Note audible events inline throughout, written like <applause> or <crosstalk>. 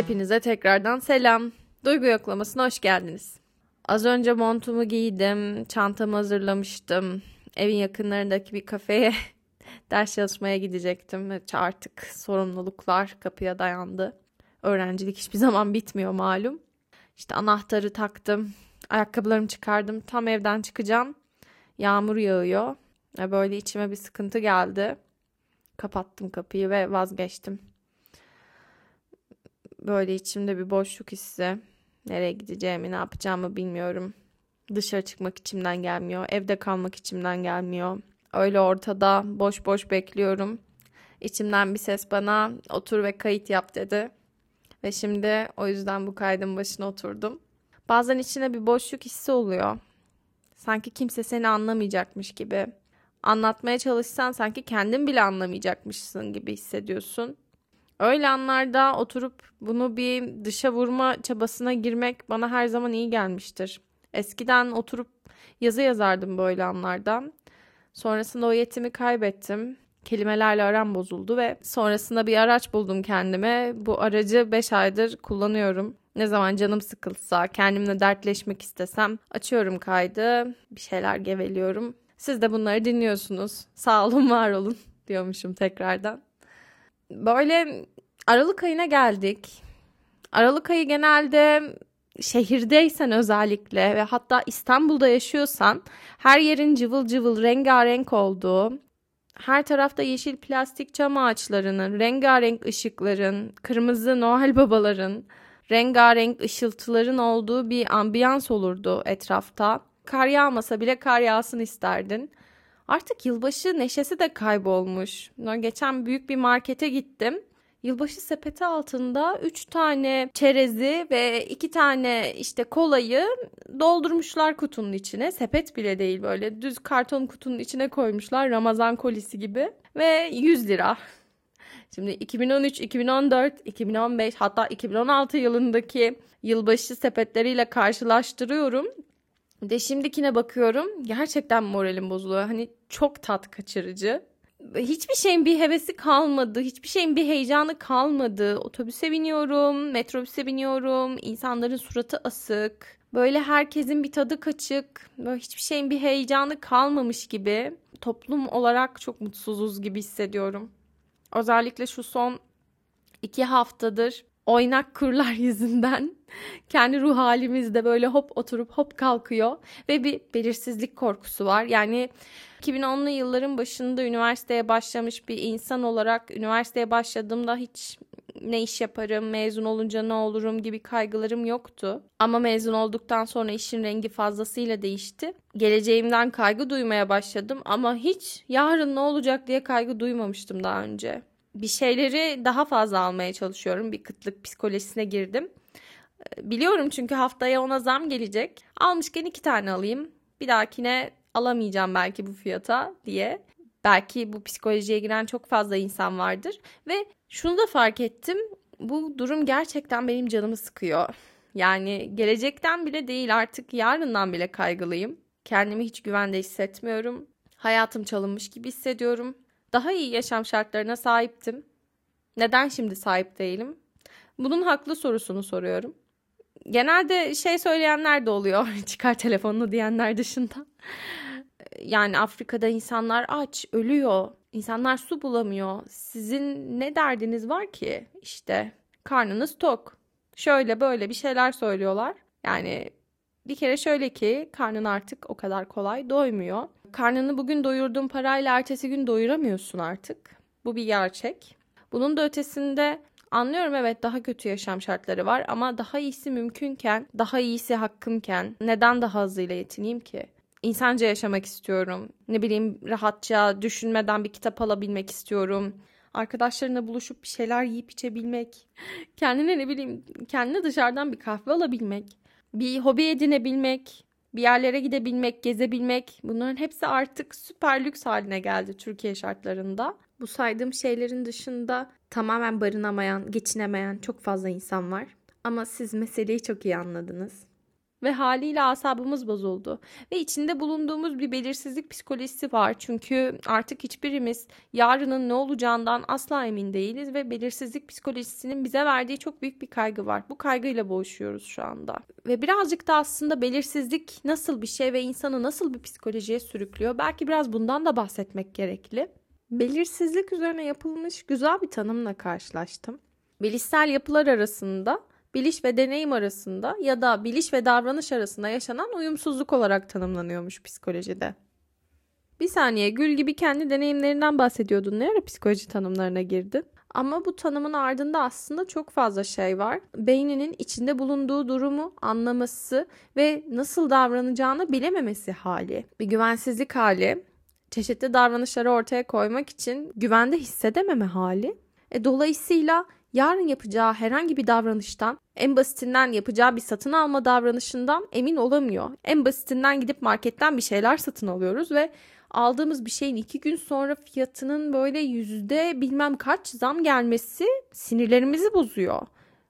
Hepinize tekrardan selam. Duygu yoklamasına hoş geldiniz. Az önce montumu giydim, çantamı hazırlamıştım. Evin yakınlarındaki bir kafeye <laughs> ders çalışmaya gidecektim. Artık sorumluluklar kapıya dayandı. Öğrencilik hiçbir zaman bitmiyor malum. İşte anahtarı taktım, ayakkabılarımı çıkardım. Tam evden çıkacağım. Yağmur yağıyor. Böyle içime bir sıkıntı geldi. Kapattım kapıyı ve vazgeçtim. Böyle içimde bir boşluk hissi. Nereye gideceğimi, ne yapacağımı bilmiyorum. Dışarı çıkmak içimden gelmiyor. Evde kalmak içimden gelmiyor. Öyle ortada boş boş bekliyorum. İçimden bir ses bana otur ve kayıt yap dedi. Ve şimdi o yüzden bu kaydın başına oturdum. Bazen içine bir boşluk hissi oluyor. Sanki kimse seni anlamayacakmış gibi. Anlatmaya çalışsan sanki kendin bile anlamayacakmışsın gibi hissediyorsun. Öyle anlarda oturup bunu bir dışa vurma çabasına girmek bana her zaman iyi gelmiştir. Eskiden oturup yazı yazardım böyle anlarda. Sonrasında o yetimi kaybettim. Kelimelerle aram bozuldu ve sonrasında bir araç buldum kendime. Bu aracı 5 aydır kullanıyorum. Ne zaman canım sıkılsa, kendimle dertleşmek istesem açıyorum kaydı, bir şeyler geveliyorum. Siz de bunları dinliyorsunuz. Sağ olun, var olun <laughs> diyormuşum tekrardan. Böyle Aralık ayına geldik. Aralık ayı genelde şehirdeysen özellikle ve hatta İstanbul'da yaşıyorsan her yerin cıvıl cıvıl rengarenk olduğu, her tarafta yeşil plastik çam ağaçlarının, rengarenk ışıkların, kırmızı Noel babaların, rengarenk ışıltıların olduğu bir ambiyans olurdu etrafta. Kar yağmasa bile kar yağsın isterdin. Artık yılbaşı neşesi de kaybolmuş. Geçen büyük bir markete gittim. Yılbaşı sepeti altında 3 tane çerezi ve 2 tane işte kolayı doldurmuşlar kutunun içine. Sepet bile değil böyle düz karton kutunun içine koymuşlar Ramazan kolisi gibi ve 100 lira. <laughs> Şimdi 2013, 2014, 2015 hatta 2016 yılındaki yılbaşı sepetleriyle karşılaştırıyorum. De şimdikine bakıyorum gerçekten moralim bozuluyor. Hani çok tat kaçırıcı. Hiçbir şeyin bir hevesi kalmadı. Hiçbir şeyin bir heyecanı kalmadı. Otobüse biniyorum, metrobüse biniyorum. insanların suratı asık. Böyle herkesin bir tadı kaçık. Böyle hiçbir şeyin bir heyecanı kalmamış gibi. Toplum olarak çok mutsuzuz gibi hissediyorum. Özellikle şu son iki haftadır oynak kurlar <laughs> yüzünden kendi ruh halimizde böyle hop oturup hop kalkıyor ve bir belirsizlik korkusu var. Yani 2010'lu yılların başında üniversiteye başlamış bir insan olarak üniversiteye başladığımda hiç ne iş yaparım, mezun olunca ne olurum gibi kaygılarım yoktu. Ama mezun olduktan sonra işin rengi fazlasıyla değişti. Geleceğimden kaygı duymaya başladım ama hiç yarın ne olacak diye kaygı duymamıştım daha önce bir şeyleri daha fazla almaya çalışıyorum. Bir kıtlık psikolojisine girdim. Ee, biliyorum çünkü haftaya ona zam gelecek. Almışken iki tane alayım. Bir dahakine alamayacağım belki bu fiyata diye. Belki bu psikolojiye giren çok fazla insan vardır. Ve şunu da fark ettim. Bu durum gerçekten benim canımı sıkıyor. Yani gelecekten bile değil artık yarından bile kaygılıyım. Kendimi hiç güvende hissetmiyorum. Hayatım çalınmış gibi hissediyorum daha iyi yaşam şartlarına sahiptim. Neden şimdi sahip değilim? Bunun haklı sorusunu soruyorum. Genelde şey söyleyenler de oluyor. <laughs> Çıkar telefonunu diyenler dışında. Yani Afrika'da insanlar aç, ölüyor. İnsanlar su bulamıyor. Sizin ne derdiniz var ki? İşte karnınız tok. Şöyle böyle bir şeyler söylüyorlar. Yani bir kere şöyle ki karnın artık o kadar kolay doymuyor karnını bugün doyurduğun parayla ertesi gün doyuramıyorsun artık. Bu bir gerçek. Bunun da ötesinde anlıyorum evet daha kötü yaşam şartları var ama daha iyisi mümkünken, daha iyisi hakkımken neden daha azıyla yetineyim ki? İnsanca yaşamak istiyorum. Ne bileyim rahatça düşünmeden bir kitap alabilmek istiyorum. Arkadaşlarına buluşup bir şeyler yiyip içebilmek. Kendine ne bileyim kendine dışarıdan bir kahve alabilmek. Bir hobi edinebilmek bir yerlere gidebilmek, gezebilmek bunların hepsi artık süper lüks haline geldi Türkiye şartlarında. Bu saydığım şeylerin dışında tamamen barınamayan, geçinemeyen çok fazla insan var. Ama siz meseleyi çok iyi anladınız. Ve haliyle asabımız bozuldu. Ve içinde bulunduğumuz bir belirsizlik psikolojisi var. Çünkü artık hiçbirimiz yarının ne olacağından asla emin değiliz ve belirsizlik psikolojisinin bize verdiği çok büyük bir kaygı var. Bu kaygıyla boğuşuyoruz şu anda. Ve birazcık da aslında belirsizlik nasıl bir şey ve insanı nasıl bir psikolojiye sürüklüyor? Belki biraz bundan da bahsetmek gerekli. Belirsizlik üzerine yapılmış güzel bir tanımla karşılaştım. Bilişsel yapılar arasında biliş ve deneyim arasında ya da biliş ve davranış arasında yaşanan uyumsuzluk olarak tanımlanıyormuş psikolojide. Bir saniye Gül gibi kendi deneyimlerinden bahsediyordun. Ne ara psikoloji tanımlarına girdin? Ama bu tanımın ardında aslında çok fazla şey var. Beyninin içinde bulunduğu durumu anlaması ve nasıl davranacağını bilememesi hali. Bir güvensizlik hali. Çeşitli davranışları ortaya koymak için güvende hissedememe hali. E, dolayısıyla yarın yapacağı herhangi bir davranıştan, en basitinden yapacağı bir satın alma davranışından emin olamıyor. En basitinden gidip marketten bir şeyler satın alıyoruz ve aldığımız bir şeyin iki gün sonra fiyatının böyle yüzde bilmem kaç zam gelmesi sinirlerimizi bozuyor.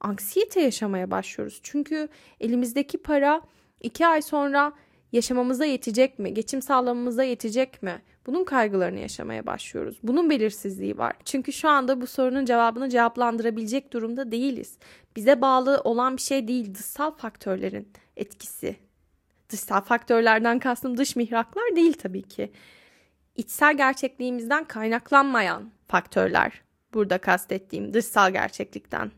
Anksiyete yaşamaya başlıyoruz. Çünkü elimizdeki para iki ay sonra yaşamamıza yetecek mi? Geçim sağlamamıza yetecek mi? Bunun kaygılarını yaşamaya başlıyoruz. Bunun belirsizliği var. Çünkü şu anda bu sorunun cevabını cevaplandırabilecek durumda değiliz. Bize bağlı olan bir şey değil, dışsal faktörlerin etkisi. Dışsal faktörlerden kastım dış mihraklar değil tabii ki. İçsel gerçekliğimizden kaynaklanmayan faktörler burada kastettiğim dışsal gerçeklikten.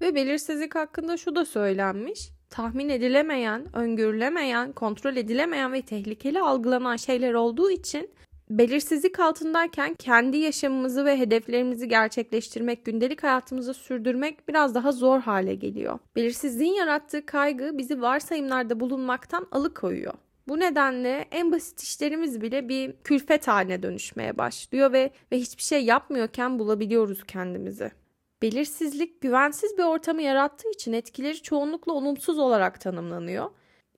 Ve belirsizlik hakkında şu da söylenmiş tahmin edilemeyen, öngörülemeyen, kontrol edilemeyen ve tehlikeli algılanan şeyler olduğu için belirsizlik altındayken kendi yaşamımızı ve hedeflerimizi gerçekleştirmek, gündelik hayatımızı sürdürmek biraz daha zor hale geliyor. Belirsizliğin yarattığı kaygı bizi varsayımlarda bulunmaktan alıkoyuyor. Bu nedenle en basit işlerimiz bile bir külfet haline dönüşmeye başlıyor ve ve hiçbir şey yapmıyorken bulabiliyoruz kendimizi. Belirsizlik güvensiz bir ortamı yarattığı için etkileri çoğunlukla olumsuz olarak tanımlanıyor.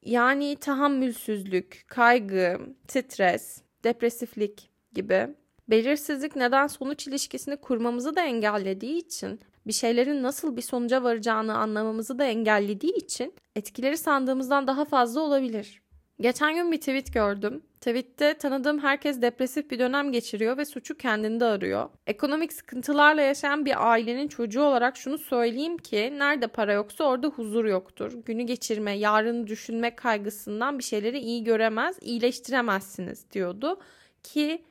Yani tahammülsüzlük, kaygı, stres, depresiflik gibi. Belirsizlik neden sonuç ilişkisini kurmamızı da engellediği için, bir şeylerin nasıl bir sonuca varacağını anlamamızı da engellediği için etkileri sandığımızdan daha fazla olabilir. Geçen gün bir tweet gördüm. Tweette tanıdığım herkes depresif bir dönem geçiriyor ve suçu kendinde arıyor. Ekonomik sıkıntılarla yaşayan bir ailenin çocuğu olarak şunu söyleyeyim ki nerede para yoksa orada huzur yoktur. Günü geçirme, yarını düşünme kaygısından bir şeyleri iyi göremez, iyileştiremezsiniz diyordu. Ki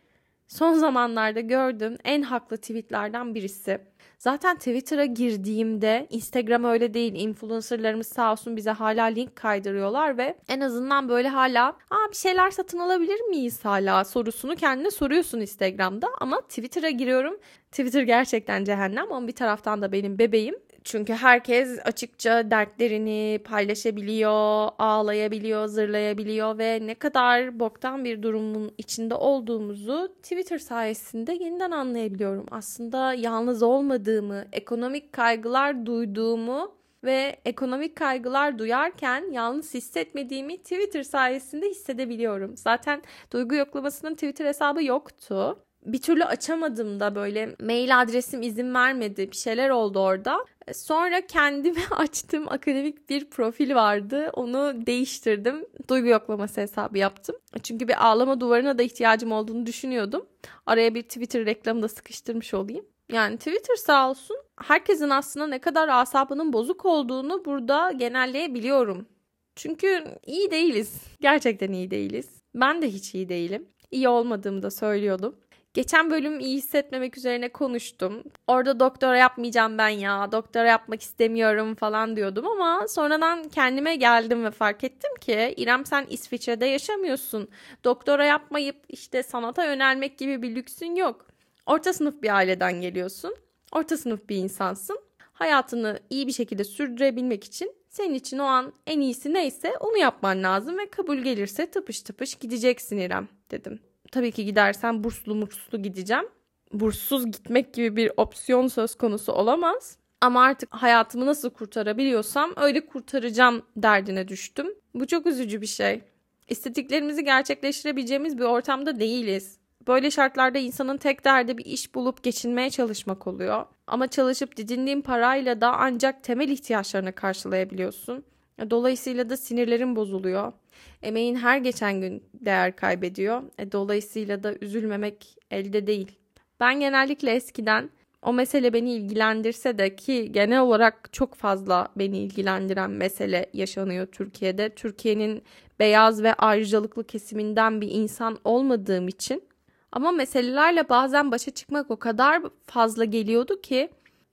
son zamanlarda gördüğüm en haklı tweetlerden birisi. Zaten Twitter'a girdiğimde Instagram öyle değil. Influencerlarımız sağ olsun bize hala link kaydırıyorlar ve en azından böyle hala Aa, bir şeyler satın alabilir miyiz hala sorusunu kendine soruyorsun Instagram'da. Ama Twitter'a giriyorum. Twitter gerçekten cehennem ama bir taraftan da benim bebeğim. Çünkü herkes açıkça dertlerini paylaşabiliyor, ağlayabiliyor, zırlayabiliyor ve ne kadar boktan bir durumun içinde olduğumuzu Twitter sayesinde yeniden anlayabiliyorum. Aslında yalnız olmadığımı, ekonomik kaygılar duyduğumu ve ekonomik kaygılar duyarken yalnız hissetmediğimi Twitter sayesinde hissedebiliyorum. Zaten duygu yoklamasının Twitter hesabı yoktu bir türlü açamadım da böyle mail adresim izin vermedi. Bir şeyler oldu orada. Sonra kendime <laughs> açtığım akademik bir profil vardı. Onu değiştirdim. Duygu yoklaması hesabı yaptım. Çünkü bir ağlama duvarına da ihtiyacım olduğunu düşünüyordum. Araya bir Twitter reklamı da sıkıştırmış olayım. Yani Twitter sağ olsun herkesin aslında ne kadar asabının bozuk olduğunu burada genelleyebiliyorum. Çünkü iyi değiliz. Gerçekten iyi değiliz. Ben de hiç iyi değilim. İyi olmadığımı da söylüyordum. Geçen bölüm iyi hissetmemek üzerine konuştum. Orada doktora yapmayacağım ben ya, doktora yapmak istemiyorum falan diyordum ama sonradan kendime geldim ve fark ettim ki İrem sen İsviçre'de yaşamıyorsun. Doktora yapmayıp işte sanata yönelmek gibi bir lüksün yok. Orta sınıf bir aileden geliyorsun. Orta sınıf bir insansın. Hayatını iyi bir şekilde sürdürebilmek için senin için o an en iyisi neyse onu yapman lazım ve kabul gelirse tıpış tıpış gideceksin İrem dedim tabii ki gidersem burslu murslu gideceğim. Burssuz gitmek gibi bir opsiyon söz konusu olamaz. Ama artık hayatımı nasıl kurtarabiliyorsam öyle kurtaracağım derdine düştüm. Bu çok üzücü bir şey. İstediklerimizi gerçekleştirebileceğimiz bir ortamda değiliz. Böyle şartlarda insanın tek derdi bir iş bulup geçinmeye çalışmak oluyor. Ama çalışıp didindiğin parayla da ancak temel ihtiyaçlarını karşılayabiliyorsun. Dolayısıyla da sinirlerim bozuluyor. Emeğin her geçen gün değer kaybediyor. E, dolayısıyla da üzülmemek elde değil. Ben genellikle eskiden o mesele beni ilgilendirse de ki genel olarak çok fazla beni ilgilendiren mesele yaşanıyor Türkiye'de. Türkiye'nin beyaz ve ayrıcalıklı kesiminden bir insan olmadığım için ama meselelerle bazen başa çıkmak o kadar fazla geliyordu ki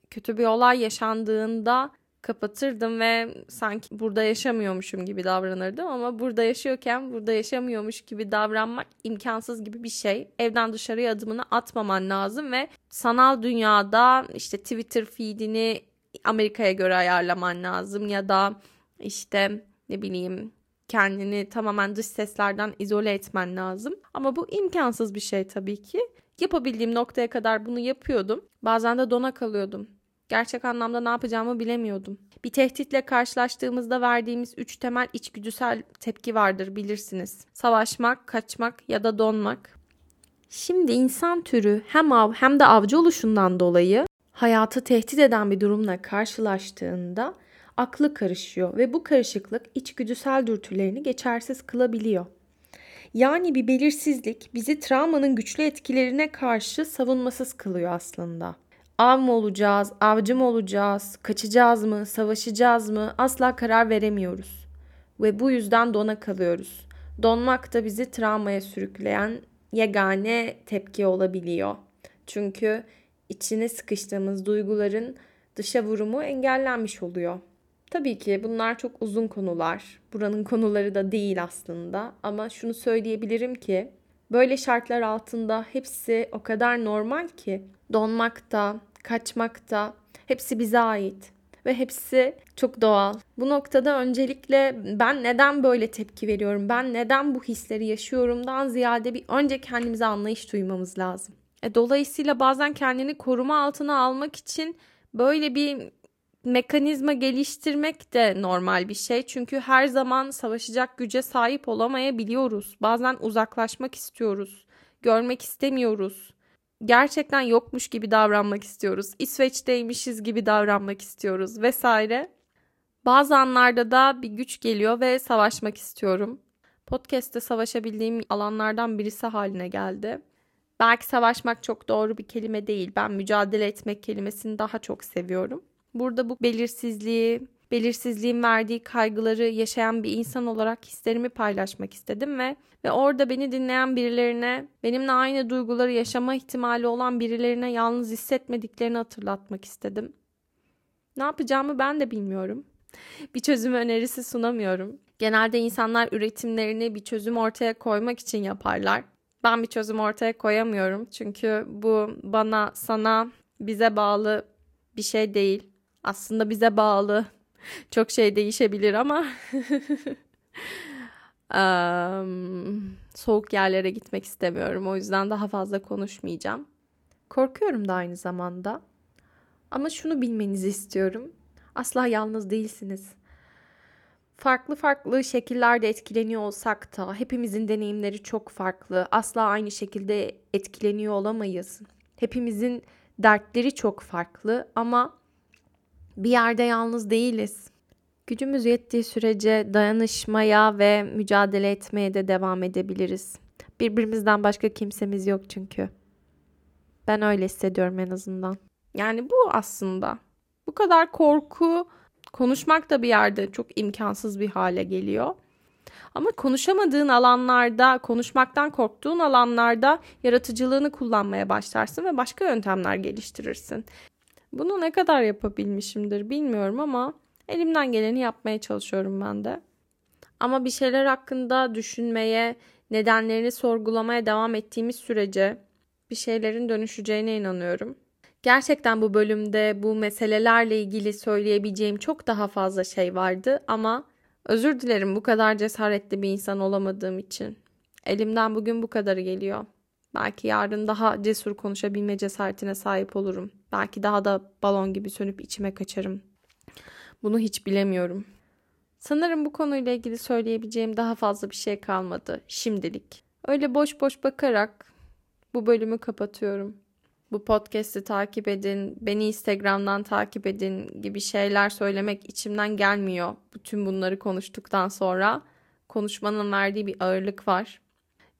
kötü bir olay yaşandığında kapatırdım ve sanki burada yaşamıyormuşum gibi davranırdım ama burada yaşıyorken burada yaşamıyormuş gibi davranmak imkansız gibi bir şey. Evden dışarıya adımını atmaman lazım ve sanal dünyada işte Twitter feedini Amerika'ya göre ayarlaman lazım ya da işte ne bileyim kendini tamamen dış seslerden izole etmen lazım. Ama bu imkansız bir şey tabii ki. Yapabildiğim noktaya kadar bunu yapıyordum. Bazen de dona kalıyordum. Gerçek anlamda ne yapacağımı bilemiyordum. Bir tehditle karşılaştığımızda verdiğimiz üç temel içgüdüsel tepki vardır bilirsiniz. Savaşmak, kaçmak ya da donmak. Şimdi insan türü hem av hem de avcı oluşundan dolayı hayatı tehdit eden bir durumla karşılaştığında aklı karışıyor ve bu karışıklık içgüdüsel dürtülerini geçersiz kılabiliyor. Yani bir belirsizlik bizi travmanın güçlü etkilerine karşı savunmasız kılıyor aslında. Av mı olacağız, avcı mı olacağız, kaçacağız mı, savaşacağız mı asla karar veremiyoruz. Ve bu yüzden dona kalıyoruz. Donmak da bizi travmaya sürükleyen yegane tepki olabiliyor. Çünkü içine sıkıştığımız duyguların dışa vurumu engellenmiş oluyor. Tabii ki bunlar çok uzun konular. Buranın konuları da değil aslında ama şunu söyleyebilirim ki böyle şartlar altında hepsi o kadar normal ki donmakta, kaçmakta hepsi bize ait ve hepsi çok doğal. Bu noktada öncelikle ben neden böyle tepki veriyorum? Ben neden bu hisleri yaşıyorumdan ziyade bir önce kendimize anlayış duymamız lazım. E, dolayısıyla bazen kendini koruma altına almak için böyle bir mekanizma geliştirmek de normal bir şey. Çünkü her zaman savaşacak güce sahip olamayabiliyoruz. Bazen uzaklaşmak istiyoruz. Görmek istemiyoruz. Gerçekten yokmuş gibi davranmak istiyoruz. İsveç'teymişiz gibi davranmak istiyoruz vesaire. Bazı anlarda da bir güç geliyor ve savaşmak istiyorum. Podcast'te savaşabildiğim alanlardan birisi haline geldi. Belki savaşmak çok doğru bir kelime değil. Ben mücadele etmek kelimesini daha çok seviyorum. Burada bu belirsizliği, belirsizliğin verdiği kaygıları yaşayan bir insan olarak hislerimi paylaşmak istedim ve ve orada beni dinleyen birilerine, benimle aynı duyguları yaşama ihtimali olan birilerine yalnız hissetmediklerini hatırlatmak istedim. Ne yapacağımı ben de bilmiyorum. Bir çözüm önerisi sunamıyorum. Genelde insanlar üretimlerini bir çözüm ortaya koymak için yaparlar. Ben bir çözüm ortaya koyamıyorum çünkü bu bana, sana, bize bağlı bir şey değil aslında bize bağlı. Çok şey değişebilir ama <laughs> um, soğuk yerlere gitmek istemiyorum. O yüzden daha fazla konuşmayacağım. Korkuyorum da aynı zamanda. Ama şunu bilmenizi istiyorum. Asla yalnız değilsiniz. Farklı farklı şekillerde etkileniyor olsak da hepimizin deneyimleri çok farklı. Asla aynı şekilde etkileniyor olamayız. Hepimizin dertleri çok farklı ama bir yerde yalnız değiliz. Gücümüz yettiği sürece dayanışmaya ve mücadele etmeye de devam edebiliriz. Birbirimizden başka kimsemiz yok çünkü. Ben öyle hissediyorum en azından. Yani bu aslında. Bu kadar korku konuşmak da bir yerde çok imkansız bir hale geliyor. Ama konuşamadığın alanlarda, konuşmaktan korktuğun alanlarda yaratıcılığını kullanmaya başlarsın ve başka yöntemler geliştirirsin. Bunu ne kadar yapabilmişimdir bilmiyorum ama elimden geleni yapmaya çalışıyorum ben de. Ama bir şeyler hakkında düşünmeye, nedenlerini sorgulamaya devam ettiğimiz sürece bir şeylerin dönüşeceğine inanıyorum. Gerçekten bu bölümde bu meselelerle ilgili söyleyebileceğim çok daha fazla şey vardı ama özür dilerim bu kadar cesaretli bir insan olamadığım için. Elimden bugün bu kadarı geliyor. Belki yarın daha cesur konuşabilme cesaretine sahip olurum. Belki daha da balon gibi sönüp içime kaçarım. Bunu hiç bilemiyorum. Sanırım bu konuyla ilgili söyleyebileceğim daha fazla bir şey kalmadı şimdilik. Öyle boş boş bakarak bu bölümü kapatıyorum. bu podcast'i takip edin, beni Instagram'dan takip edin gibi şeyler söylemek içimden gelmiyor. Bütün bunları konuştuktan sonra konuşmanın verdiği bir ağırlık var.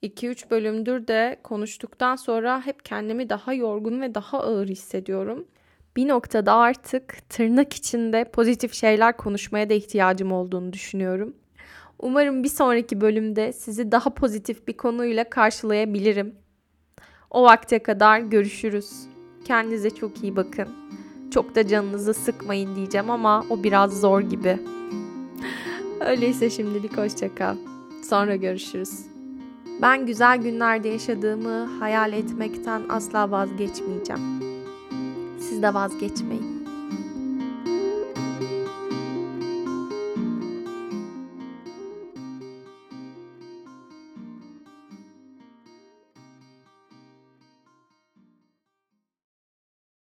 2-3 bölümdür de konuştuktan sonra hep kendimi daha yorgun ve daha ağır hissediyorum. Bir noktada artık tırnak içinde pozitif şeyler konuşmaya da ihtiyacım olduğunu düşünüyorum. Umarım bir sonraki bölümde sizi daha pozitif bir konuyla karşılayabilirim. O vakte kadar görüşürüz. Kendinize çok iyi bakın. Çok da canınızı sıkmayın diyeceğim ama o biraz zor gibi. <laughs> Öyleyse şimdilik hoşçakal. Sonra görüşürüz. Ben güzel günlerde yaşadığımı hayal etmekten asla vazgeçmeyeceğim. Siz de vazgeçmeyin.